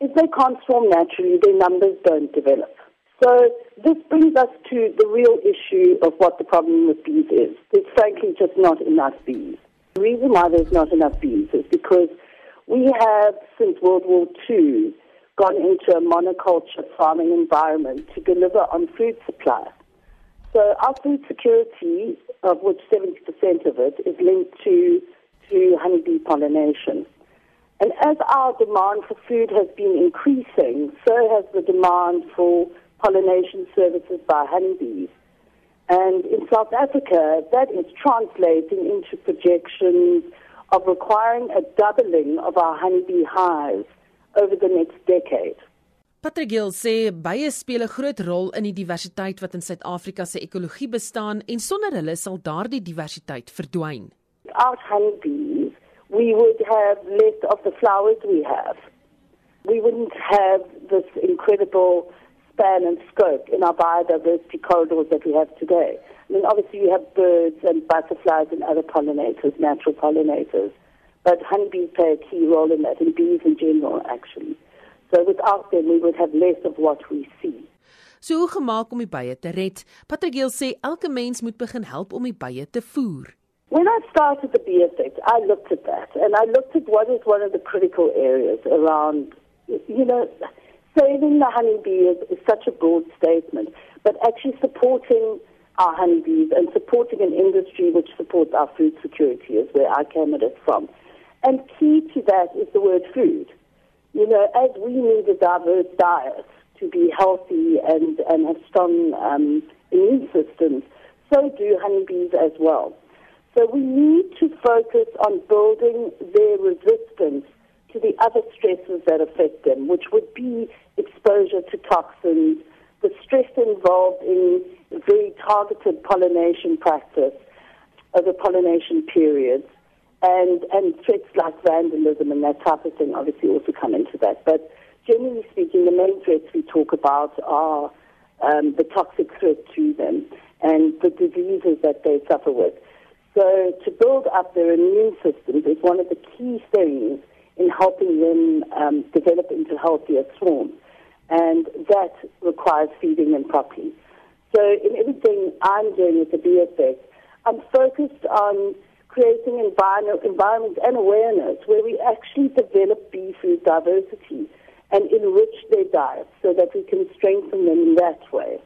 if they can't swarm naturally, their numbers don't develop. So this brings us to the real issue of what the problem with bees is. There's frankly just not enough bees. The reason why there's not enough bees is because we have, since World War II, gone into a monoculture farming environment to deliver on food supply. So our food security, of which 70% of it is linked to, to honeybee pollination. And as our demand for food has been increasing, so has the demand for pollination services by honeybees. And in South Africa, that is translating into projections of requiring a doubling of our honeybee hives over the next decade. Patrick Gill sê bye speel 'n groot rol in die diversiteit wat in Suid-Afrika se ekologie bestaan en sonder hulle sal daardie diversiteit verdwyn. Without honeybees, we would have less of the flowers we have. We wouldn't have this incredible span and scope in our biodiversity corridors that we have today. I mean, obviously you have birds and butterflies and other pollinators, natural pollinators, but honeybees play a key role in that, and bees in general, actually. So without them, we would have less of what we see. So hoe gemaak om die bye te red? Patrick Gill sê elke mens moet begin help om die bye te voer. When I started the effect, I looked at that and I looked at what is one of the critical areas around you know saving the honeybee is, is such a broad statement, but actually supporting our honeybees and supporting an industry which supports our food security is where I came at it from. And key to that is the word food. You know, as we need a diverse diet to be healthy and, and have strong um, immune systems, so do honeybees as well. So we need to focus on building their resistance to the other stresses that affect them, which would be exposure to toxins, the stress involved in very targeted pollination practice over pollination periods, and, and threats like vandalism and that type of thing obviously also come into that. But generally speaking, the main threats we talk about are um, the toxic threat to them and the diseases that they suffer with. So to build up their immune systems is one of the key things in helping them um, develop into healthier swarms. And that requires feeding them properly. So in everything I'm doing with the BFX, I'm focused on creating environment, environment and awareness where we actually develop bee food diversity and enrich their diets so that we can strengthen them in that way.